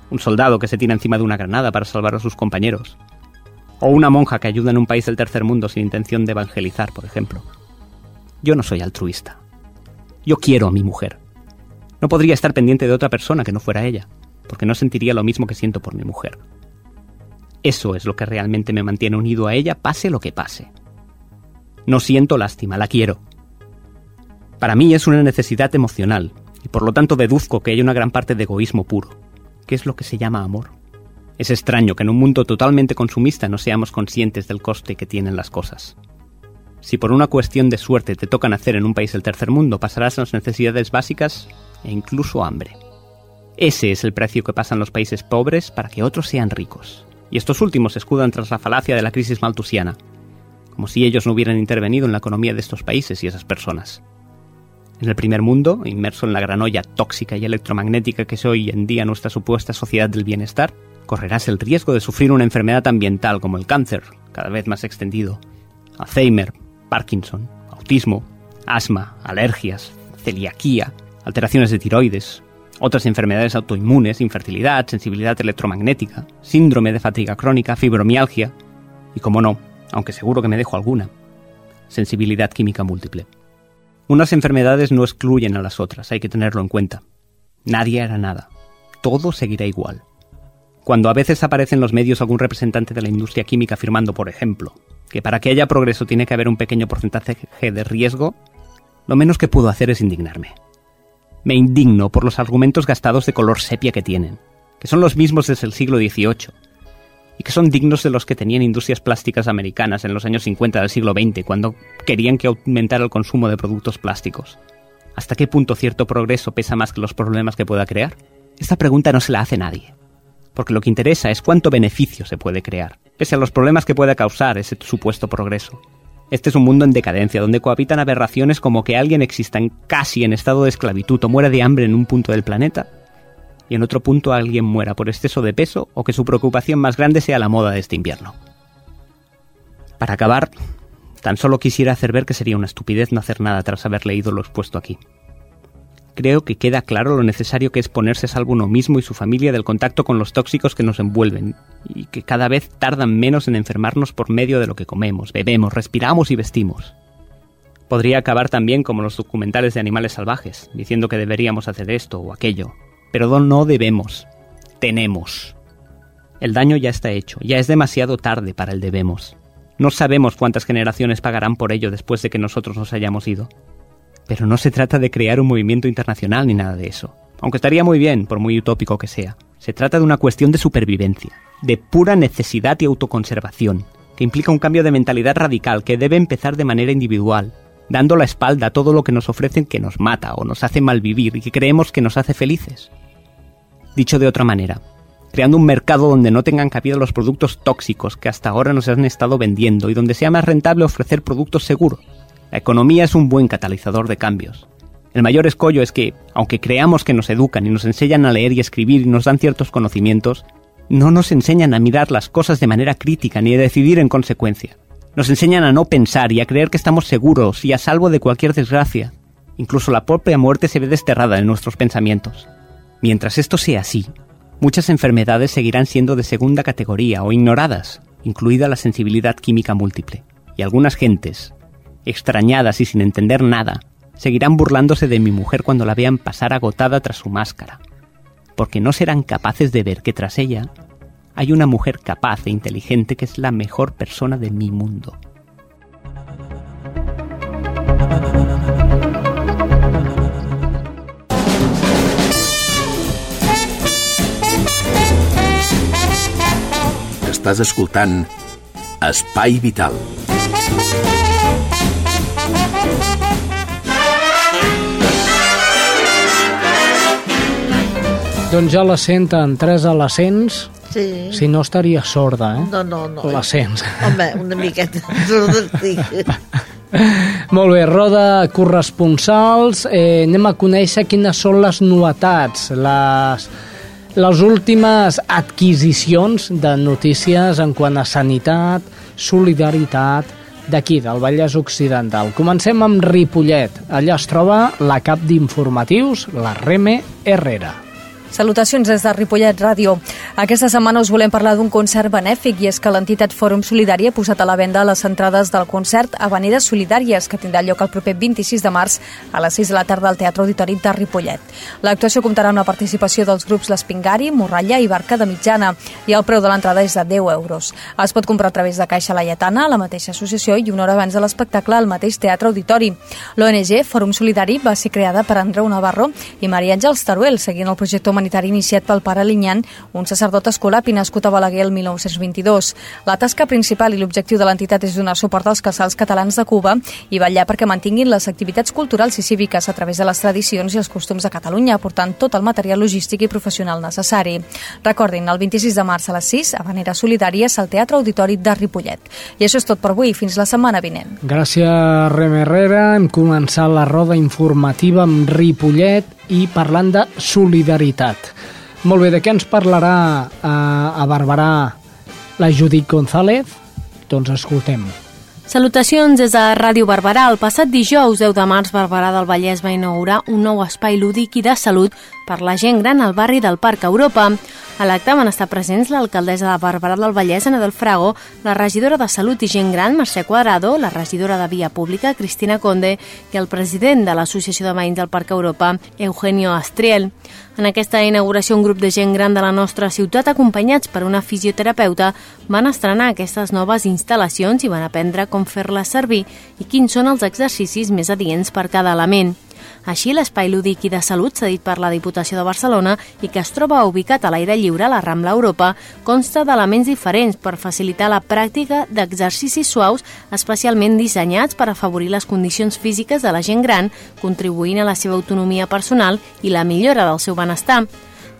Un soldado que se tira encima de una granada para salvar a sus compañeros. O una monja que ayuda en un país del tercer mundo sin intención de evangelizar, por ejemplo. Yo no soy altruista. Yo quiero a mi mujer. No podría estar pendiente de otra persona que no fuera ella, porque no sentiría lo mismo que siento por mi mujer. Eso es lo que realmente me mantiene unido a ella, pase lo que pase. No siento lástima, la quiero. Para mí es una necesidad emocional, y por lo tanto deduzco que hay una gran parte de egoísmo puro, que es lo que se llama amor. Es extraño que en un mundo totalmente consumista no seamos conscientes del coste que tienen las cosas. Si por una cuestión de suerte te toca nacer en un país del tercer mundo, pasarás las necesidades básicas e incluso hambre. Ese es el precio que pasan los países pobres para que otros sean ricos. Y estos últimos se escudan tras la falacia de la crisis maltusiana, como si ellos no hubieran intervenido en la economía de estos países y esas personas. En el primer mundo, inmerso en la gran olla tóxica y electromagnética que es hoy en día nuestra supuesta sociedad del bienestar, correrás el riesgo de sufrir una enfermedad ambiental como el cáncer, cada vez más extendido, Alzheimer, Parkinson, autismo, asma, alergias, celiaquía, alteraciones de tiroides, otras enfermedades autoinmunes, infertilidad, sensibilidad electromagnética, síndrome de fatiga crónica, fibromialgia y, como no, aunque seguro que me dejo alguna, sensibilidad química múltiple. Unas enfermedades no excluyen a las otras, hay que tenerlo en cuenta. Nadie hará nada. Todo seguirá igual. Cuando a veces aparece en los medios algún representante de la industria química afirmando, por ejemplo, que para que haya progreso tiene que haber un pequeño porcentaje de riesgo, lo menos que puedo hacer es indignarme. Me indigno por los argumentos gastados de color sepia que tienen, que son los mismos desde el siglo XVIII, y que son dignos de los que tenían industrias plásticas americanas en los años 50 del siglo XX, cuando querían que aumentara el consumo de productos plásticos. ¿Hasta qué punto cierto progreso pesa más que los problemas que pueda crear? Esta pregunta no se la hace nadie, porque lo que interesa es cuánto beneficio se puede crear, pese a los problemas que pueda causar ese supuesto progreso. Este es un mundo en decadencia, donde cohabitan aberraciones como que alguien exista en casi en estado de esclavitud o muera de hambre en un punto del planeta, y en otro punto alguien muera por exceso de peso o que su preocupación más grande sea la moda de este invierno. Para acabar, tan solo quisiera hacer ver que sería una estupidez no hacer nada tras haber leído lo expuesto aquí. Creo que queda claro lo necesario que es ponerse a salvo uno mismo y su familia del contacto con los tóxicos que nos envuelven, y que cada vez tardan menos en enfermarnos por medio de lo que comemos, bebemos, respiramos y vestimos. Podría acabar también como los documentales de animales salvajes, diciendo que deberíamos hacer esto o aquello. Pero no debemos. Tenemos. El daño ya está hecho, ya es demasiado tarde para el debemos. No sabemos cuántas generaciones pagarán por ello después de que nosotros nos hayamos ido. Pero no se trata de crear un movimiento internacional ni nada de eso. Aunque estaría muy bien, por muy utópico que sea. Se trata de una cuestión de supervivencia, de pura necesidad y autoconservación, que implica un cambio de mentalidad radical que debe empezar de manera individual, dando la espalda a todo lo que nos ofrecen que nos mata o nos hace malvivir y que creemos que nos hace felices. Dicho de otra manera, creando un mercado donde no tengan cabida los productos tóxicos que hasta ahora nos han estado vendiendo y donde sea más rentable ofrecer productos seguros. La economía es un buen catalizador de cambios. El mayor escollo es que, aunque creamos que nos educan y nos enseñan a leer y escribir y nos dan ciertos conocimientos, no nos enseñan a mirar las cosas de manera crítica ni a decidir en consecuencia. Nos enseñan a no pensar y a creer que estamos seguros y a salvo de cualquier desgracia. Incluso la propia muerte se ve desterrada en nuestros pensamientos. Mientras esto sea así, muchas enfermedades seguirán siendo de segunda categoría o ignoradas, incluida la sensibilidad química múltiple. Y algunas gentes, extrañadas y sin entender nada, seguirán burlándose de mi mujer cuando la vean pasar agotada tras su máscara, porque no serán capaces de ver que tras ella hay una mujer capaz e inteligente que es la mejor persona de mi mundo. Estàs escoltant Espai Vital. Doncs ja la senten, tres a l'ascens, Sí. si no estaria sorda, eh? No, no, no. L'ascens. Home, una miqueta sorda estic. Molt bé, roda corresponsals. Eh, anem a conèixer quines són les novetats, les, les últimes adquisicions de notícies en quant a sanitat, solidaritat, d'aquí, del Vallès Occidental. Comencem amb Ripollet. Allà es troba la cap d'informatius, la Reme Herrera. Salutacions des de Ripollet Ràdio. Aquesta setmana us volem parlar d'un concert benèfic i és que l'entitat Fòrum Solidari ha posat a la venda les entrades del concert Avenides Solidàries que tindrà lloc el proper 26 de març a les 6 de la tarda al Teatre Auditori de Ripollet. L'actuació comptarà amb la participació dels grups L'Espingari, Morralla i Barca de Mitjana i el preu de l'entrada és de 10 euros. Es pot comprar a través de Caixa Laietana, la mateixa associació i una hora abans de l'espectacle al mateix Teatre Auditori. L'ONG Fòrum Solidari va ser creada per Andreu Navarro i Maria Àngels Taruel, seguint el projecte iniciat pel pare Linyan, un sacerdot escolapi nascut a Balaguer el 1922. La tasca principal i l'objectiu de l'entitat és donar suport als casals catalans de Cuba i vetllar perquè mantinguin les activitats culturals i cíviques a través de les tradicions i els costums de Catalunya, aportant tot el material logístic i professional necessari. Recordin, el 26 de març a les 6, a manera solidària, al Teatre Auditori de Ripollet. I això és tot per avui, fins la setmana vinent. Gràcies, Rem Herrera. Hem començat la roda informativa amb Ripollet i parlant de solidaritat. Molt bé, de què ens parlarà a, a Barberà la Judit González? Doncs escoltem. Salutacions des de Ràdio Barberà. El passat dijous 10 de març, Barberà del Vallès va inaugurar un nou espai lúdic i de salut per la gent gran al barri del Parc Europa. A l'acte van estar presents l'alcaldessa de Barberà del Vallès, Ana del Frago, la regidora de Salut i Gent Gran, Mercè Quadrado, la regidora de Via Pública, Cristina Conde, i el president de l'Associació de Veïns del Parc Europa, Eugenio Astriel. En aquesta inauguració, un grup de gent gran de la nostra ciutat, acompanyats per una fisioterapeuta, van estrenar aquestes noves instal·lacions i van aprendre com fer-les servir i quins són els exercicis més adients per cada element. Així, l'espai lúdic i de salut cedit per la Diputació de Barcelona i que es troba ubicat a l'aire lliure a la Rambla Europa consta d'elements diferents per facilitar la pràctica d'exercicis suaus especialment dissenyats per afavorir les condicions físiques de la gent gran, contribuint a la seva autonomia personal i la millora del seu benestar.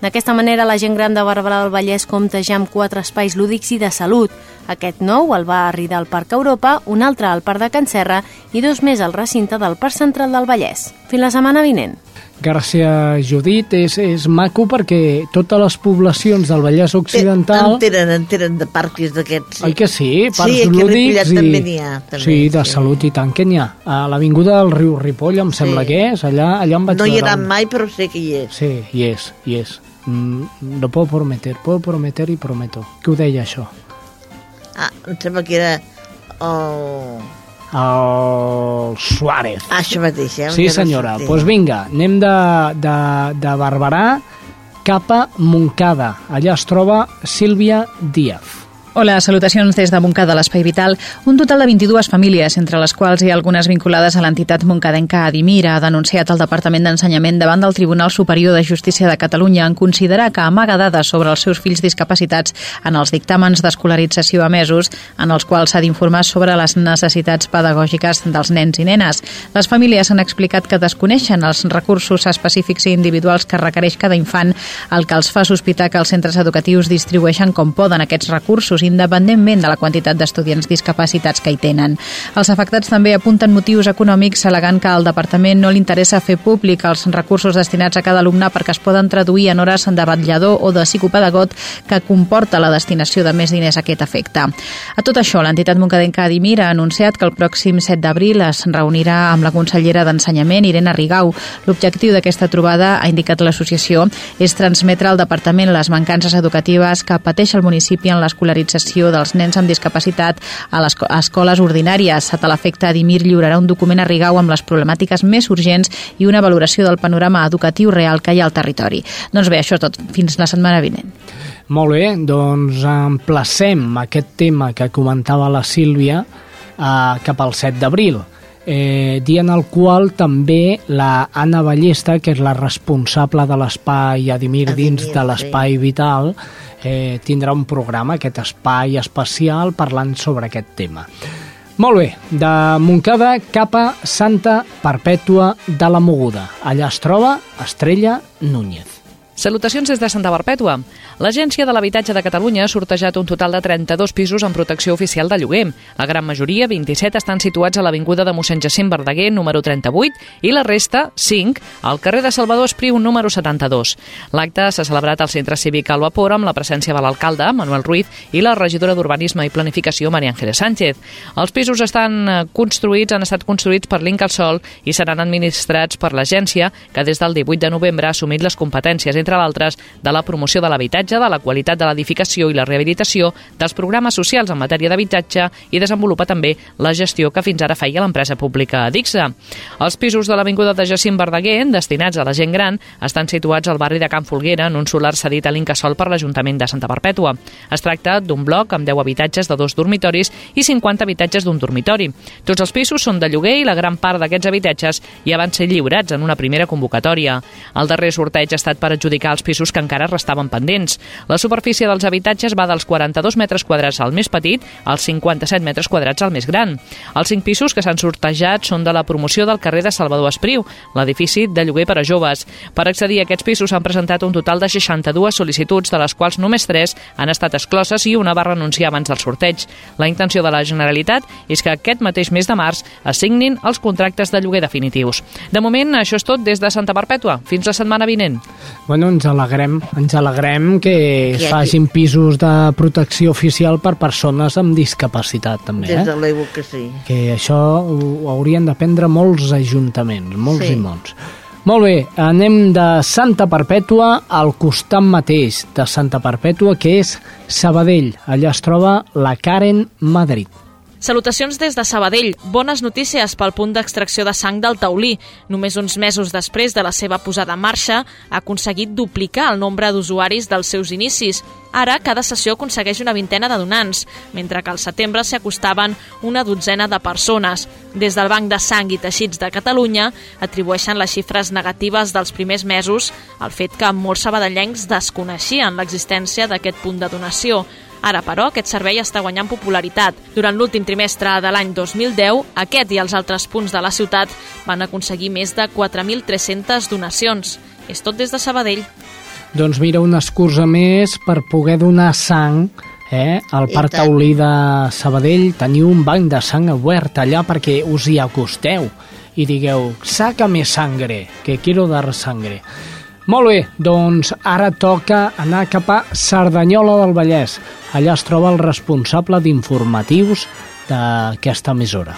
D'aquesta manera, la gent gran de Barberà del Vallès compta ja amb quatre espais lúdics i de salut. Aquest nou el va arridar al Parc Europa, un altre al Parc de Can Serra i dos més al recinte del Parc Central del Vallès. Fins la setmana vinent. Gràcies, Judit. És, és maco perquè totes les poblacions del Vallès Occidental... En tenen, en tenen de parcs d'aquests. Oi que sí? Parcs Sí, aquí a lúdics i... també n'hi ha, també, sí, de sí. salut i tant que n'hi ha. A l'avinguda del riu Ripoll, em sembla que és, allà, allà em vaig No hi he anat mai, però sé que hi és. Sí, hi és, hi és. Mm, lo puedo prometer, puedo prometer y prometo. Què ho deia això? Ah, em sembla que era el, el Suárez. Això mateix, eh? Sí, senyora. Doncs pues vinga, anem de, de, de Barberà cap a Montcada. Allà es troba Sílvia Díaz. Hola, salutacions des de Montcada, l'Espai Vital. Un total de 22 famílies, entre les quals hi ha algunes vinculades a l'entitat moncadenca Adimir, ha denunciat el Departament d'Ensenyament davant del Tribunal Superior de Justícia de Catalunya en considerar que amaga dades sobre els seus fills discapacitats en els dictàmens d'escolarització emesos, en els quals s'ha d'informar sobre les necessitats pedagògiques dels nens i nenes. Les famílies han explicat que desconeixen els recursos específics i individuals que requereix cada infant, el que els fa sospitar que els centres educatius distribueixen com poden aquests recursos independentment de la quantitat d'estudiants discapacitats que hi tenen. Els afectats també apunten motius econòmics alegant que al departament no li interessa fer públic els recursos destinats a cada alumne perquè es poden traduir en hores de batllador o de psicopedagot que comporta la destinació de més diners a aquest efecte. A tot això, l'entitat moncadenca Adimir ha anunciat que el pròxim 7 d'abril es reunirà amb la consellera d'Ensenyament, Irene Rigau. L'objectiu d'aquesta trobada, ha indicat l'associació, és transmetre al departament les mancances educatives que pateix el municipi en l'escolarització l'escolarització dels nens amb discapacitat a les escoles ordinàries. Sota l'efecte, Adimir lliurarà un document a Rigau amb les problemàtiques més urgents i una valoració del panorama educatiu real que hi ha al territori. Doncs bé, això tot. Fins la setmana vinent. Molt bé, doncs emplacem aquest tema que comentava la Sílvia eh, cap al 7 d'abril eh, dia en el qual també la Anna Ballesta, que és la responsable de l'espai Adimir, dins de l'espai sí. vital, eh, tindrà un programa, aquest espai especial, parlant sobre aquest tema. Molt bé, de Montcada cap a Santa Perpètua de la Moguda. Allà es troba Estrella Núñez. Salutacions des de Santa Perpètua. L'Agència de l'Habitatge de Catalunya ha sortejat un total de 32 pisos en protecció oficial de lloguer. La gran majoria, 27, estan situats a l'Avinguda de mossèn Jacint Verdaguer, número 38, i la resta, 5, al carrer de Salvador Espriu, número 72. L'acte s'ha celebrat al Centre Cívic al Vapor amb la presència de l'alcalde, Manuel Ruiz, i la regidora d'Urbanisme i Planificació, Maria Ángeles Sánchez. Els pisos estan eh, construïts, han estat construïts per l'Incalsol i seran administrats per l'agència, que des del 18 de novembre ha assumit les competències entre d'altres, de la promoció de l'habitatge, de la qualitat de l'edificació i la rehabilitació, dels programes socials en matèria d'habitatge i desenvolupa també la gestió que fins ara feia l'empresa pública Dixa. Els pisos de l'Avinguda de Jacint Verdaguer, destinats a la gent gran, estan situats al barri de Can Folguera en un solar cedit a l'Incasol per l'Ajuntament de Santa Perpètua. Es tracta d'un bloc amb 10 habitatges de dos dormitoris i 50 habitatges d'un dormitori. Tots els pisos són de lloguer i la gran part d'aquests habitatges ja van ser lliurats en una primera convocatòria. El darrer sorteig ha estat per adjudicar adjudicar els pisos que encara restaven pendents. La superfície dels habitatges va dels 42 metres quadrats al més petit als 57 metres quadrats al més gran. Els cinc pisos que s'han sortejat són de la promoció del carrer de Salvador Espriu, l'edifici de lloguer per a joves. Per accedir a aquests pisos s'han presentat un total de 62 sol·licituds, de les quals només 3 han estat excloses i una va renunciar abans del sorteig. La intenció de la Generalitat és que aquest mateix mes de març assignin els contractes de lloguer definitius. De moment, això és tot des de Santa Perpètua. Fins la setmana vinent. Bueno, bueno, ens alegrem, ens alegrem que es facin pisos de protecció oficial per persones amb discapacitat, també. Des eh? de l'EUO que sí. Que això ho haurien de prendre molts ajuntaments, molts sí. i molts. Molt bé, anem de Santa Perpètua al costat mateix de Santa Perpètua, que és Sabadell. Allà es troba la Karen Madrid. Salutacions des de Sabadell. Bones notícies pel punt d'extracció de sang del taulí. Només uns mesos després de la seva posada en marxa, ha aconseguit duplicar el nombre d'usuaris dels seus inicis. Ara, cada sessió aconsegueix una vintena de donants, mentre que al setembre s'hi acostaven una dotzena de persones. Des del Banc de Sang i Teixits de Catalunya atribueixen les xifres negatives dels primers mesos al fet que molts sabadellencs desconeixien l'existència d'aquest punt de donació. Ara, però, aquest servei està guanyant popularitat. Durant l'últim trimestre de l'any 2010, aquest i els altres punts de la ciutat van aconseguir més de 4.300 donacions. És tot des de Sabadell. Doncs mira, una excusa més per poder donar sang eh? al Parc Taulí de Sabadell teniu un banc de sang obert allà perquè us hi acosteu i digueu, saca més sangre, que quiero dar sangre. Molt bé, doncs ara toca anar cap a Cerdanyola del Vallès. Allà es troba el responsable d'informatius d'aquesta emissora.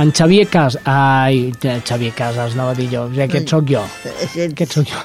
En Xavier Cas... Ai, Xavier Casas, anava a dir jo. Aquest sóc jo. Aquest sóc jo.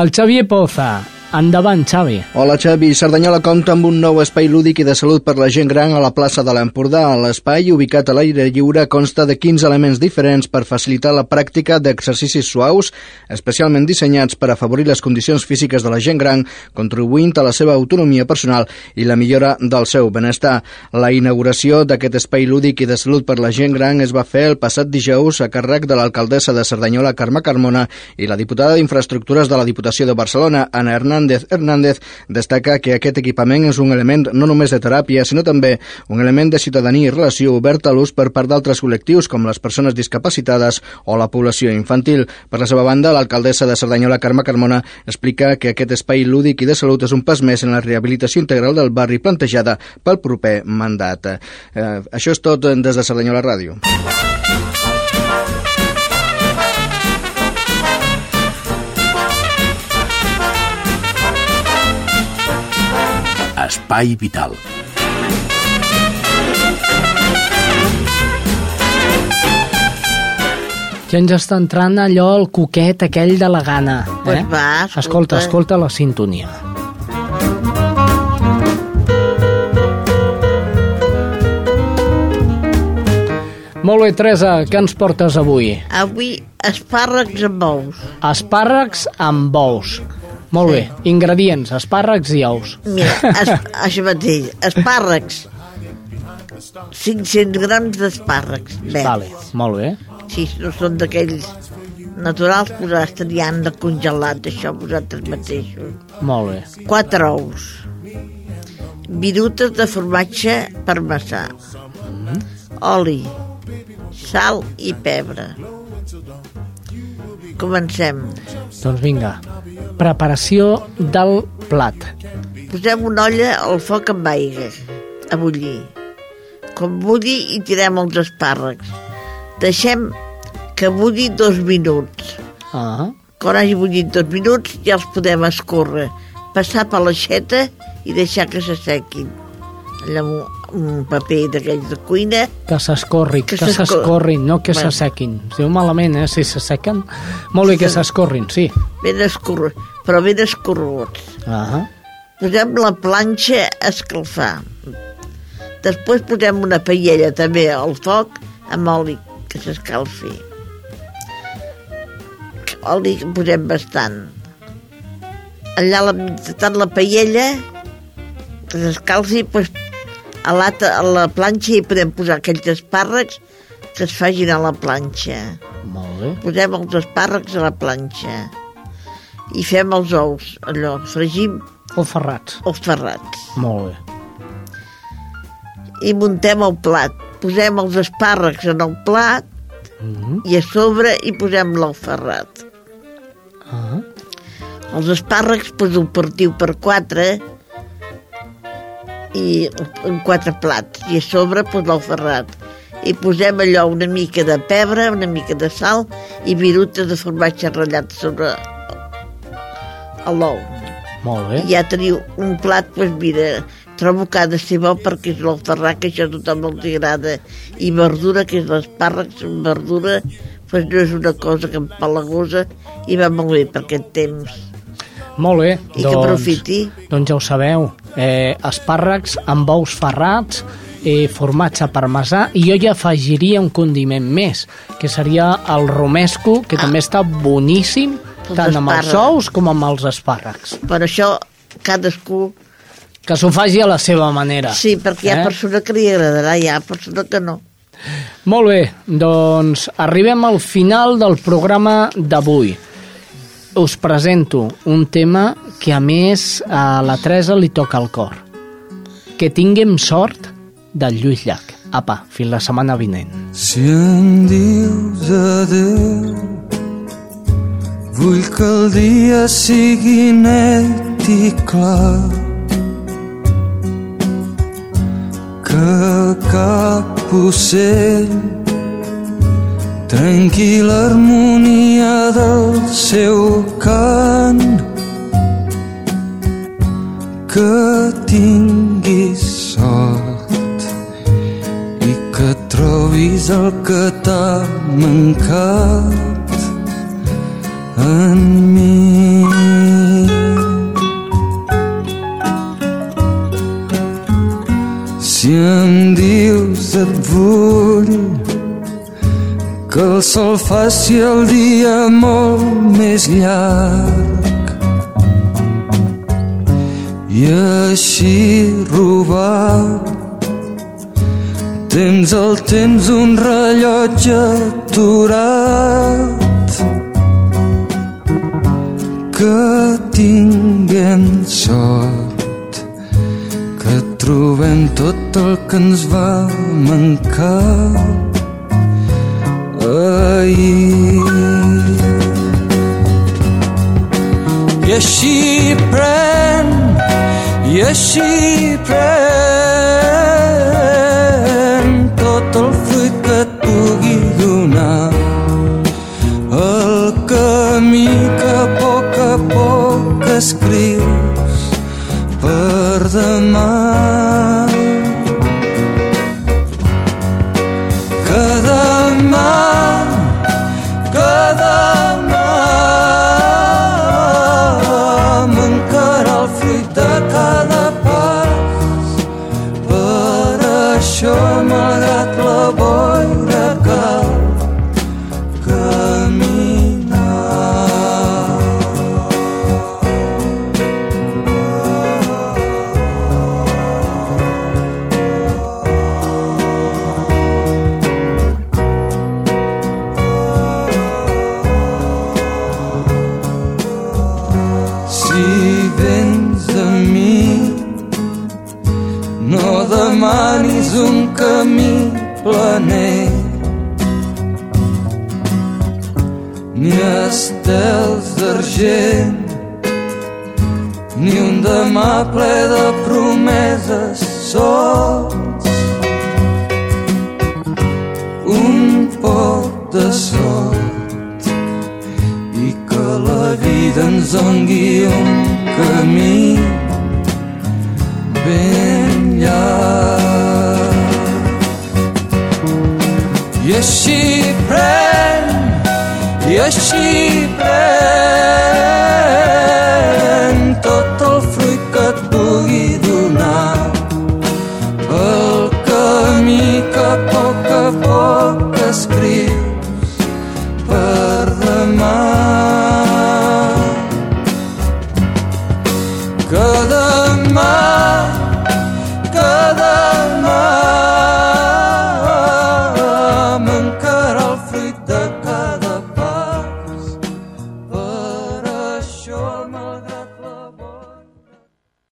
El Xavier Poza. Endavant, Xavi. Hola, Xavi. Cerdanyola compta amb un nou espai lúdic i de salut per la gent gran a la plaça de l'Empordà. L'espai, ubicat a l'aire lliure, consta de 15 elements diferents per facilitar la pràctica d'exercicis suaus, especialment dissenyats per afavorir les condicions físiques de la gent gran, contribuint a la seva autonomia personal i la millora del seu benestar. La inauguració d'aquest espai lúdic i de salut per la gent gran es va fer el passat dijous a càrrec de l'alcaldessa de Cerdanyola, Carme Carmona, i la diputada d'Infraestructures de la Diputació de Barcelona, Ana Hernández Hernández Hernández destaca que aquest equipament és un element no només de teràpia, sinó també un element de ciutadania i relació obert a l'ús per part d'altres col·lectius com les persones discapacitades o la població infantil. Per la seva banda, l'alcaldessa de Cerdanyola, Carme Carmona, explica que aquest espai lúdic i de salut és un pas més en la rehabilitació integral del barri plantejada pel proper mandat. Eh, això és tot des de Cerdanyola Ràdio. Espai Vital. Ja ens està entrant allò, el coquet aquell de la gana. Eh? Pues va, escolta. escolta, escolta la sintonia. Molt bé, Teresa, què ens portes avui? Avui espàrrecs amb ous. Espàrrecs amb ous. Molt sí. bé, ingredients, espàrrecs i ous. Mira, es, això mateix, espàrrecs. 500 grams d'espàrrecs. Vale, molt bé. Si no són d'aquells naturals, pues estarien de congelat, això vosaltres mateixos. Molt bé. 4 ous. Virutes de formatge parmesà. Mm. Oli. Sal i pebre. Comencem. Doncs vinga, preparació del plat. Posem una olla al foc amb aigua, a bullir. Com bulli i tirem els espàrrecs. Deixem que bulli dos minuts. Ah, Quan hagi bullit dos minuts ja els podem escórrer, passar per l'aixeta i deixar que s'assequin. Amb un, paper d'aquells de cuina. que s'escorri, que, Que s'escor- s'escorrin, no que s'assequin. Es diu malament, eh, si s'assequen. Molt bé que s'escorrin, sí. Ben escorre, però ben escorreguts. Ah, Posem la planxa a escalfar. Després posem una paella també al foc amb oli que s'escalfi. Oli que posem bastant. Allà la, tant la paella que s'escalfi, doncs, a, la, a la planxa hi podem posar aquells espàrrecs que es facin a la planxa. molt bé. Posem els espàrrecs a la planxa i fem els ous, allò, fregim O ferrats. els ferrats Molt bé. i muntem el plat. Posem els espàrrecs en el plat Mm -hmm. i a sobre hi posem l'ou ferrat. ah, Els espàrrecs doncs, ho partiu per quatre i en quatre plats i a sobre doncs, l'ou ferrat. I posem allò una mica de pebre, una mica de sal i virutes de formatge ratllat sobre l'ou. molt bé. I ja teniu un plat, doncs mira, trobo que ha de ser bo perquè és l'ou ferrat, que això a tothom els agrada, i verdura, que és l'espàrrecs amb verdura, doncs no és una cosa que empalagosa i va molt bé per aquest temps. Molt bé. I que aprofiti. Doncs ja ho sabeu. Eh, espàrrecs amb ous ferrats, eh, formatge parmesà, i jo ja afegiria un condiment més, que seria el romesco, que ah. també està boníssim, Els tant amb els ous com amb els espàrrecs. Per això cadascú... Que s'ho faci a la seva manera. Sí, perquè hi ha Eh? persona que li agradarà, hi ha persona que no. Molt bé, doncs arribem al final del programa d'avui. Us presento un tema que a més a la Teresa li toca al cor. Que tinguem sort del Lluís Llach. Apa, fins la setmana vinent. Si em dius adeu Vull que el dia sigui net i clar Que cap ocell Trenqui l'harmonia del seu cant que tinguis sort i que trobis el que t'ha mancat en mi. Si em dius et vull que el sol faci el dia molt més llarg. I així robar tens el temps un rellotge aturat. Que tinguem sort que trobem tot el que ens va mancar ahir i així pren i així pren tot el fruit que et pugui donar el camí que a poc a poc escrius per demà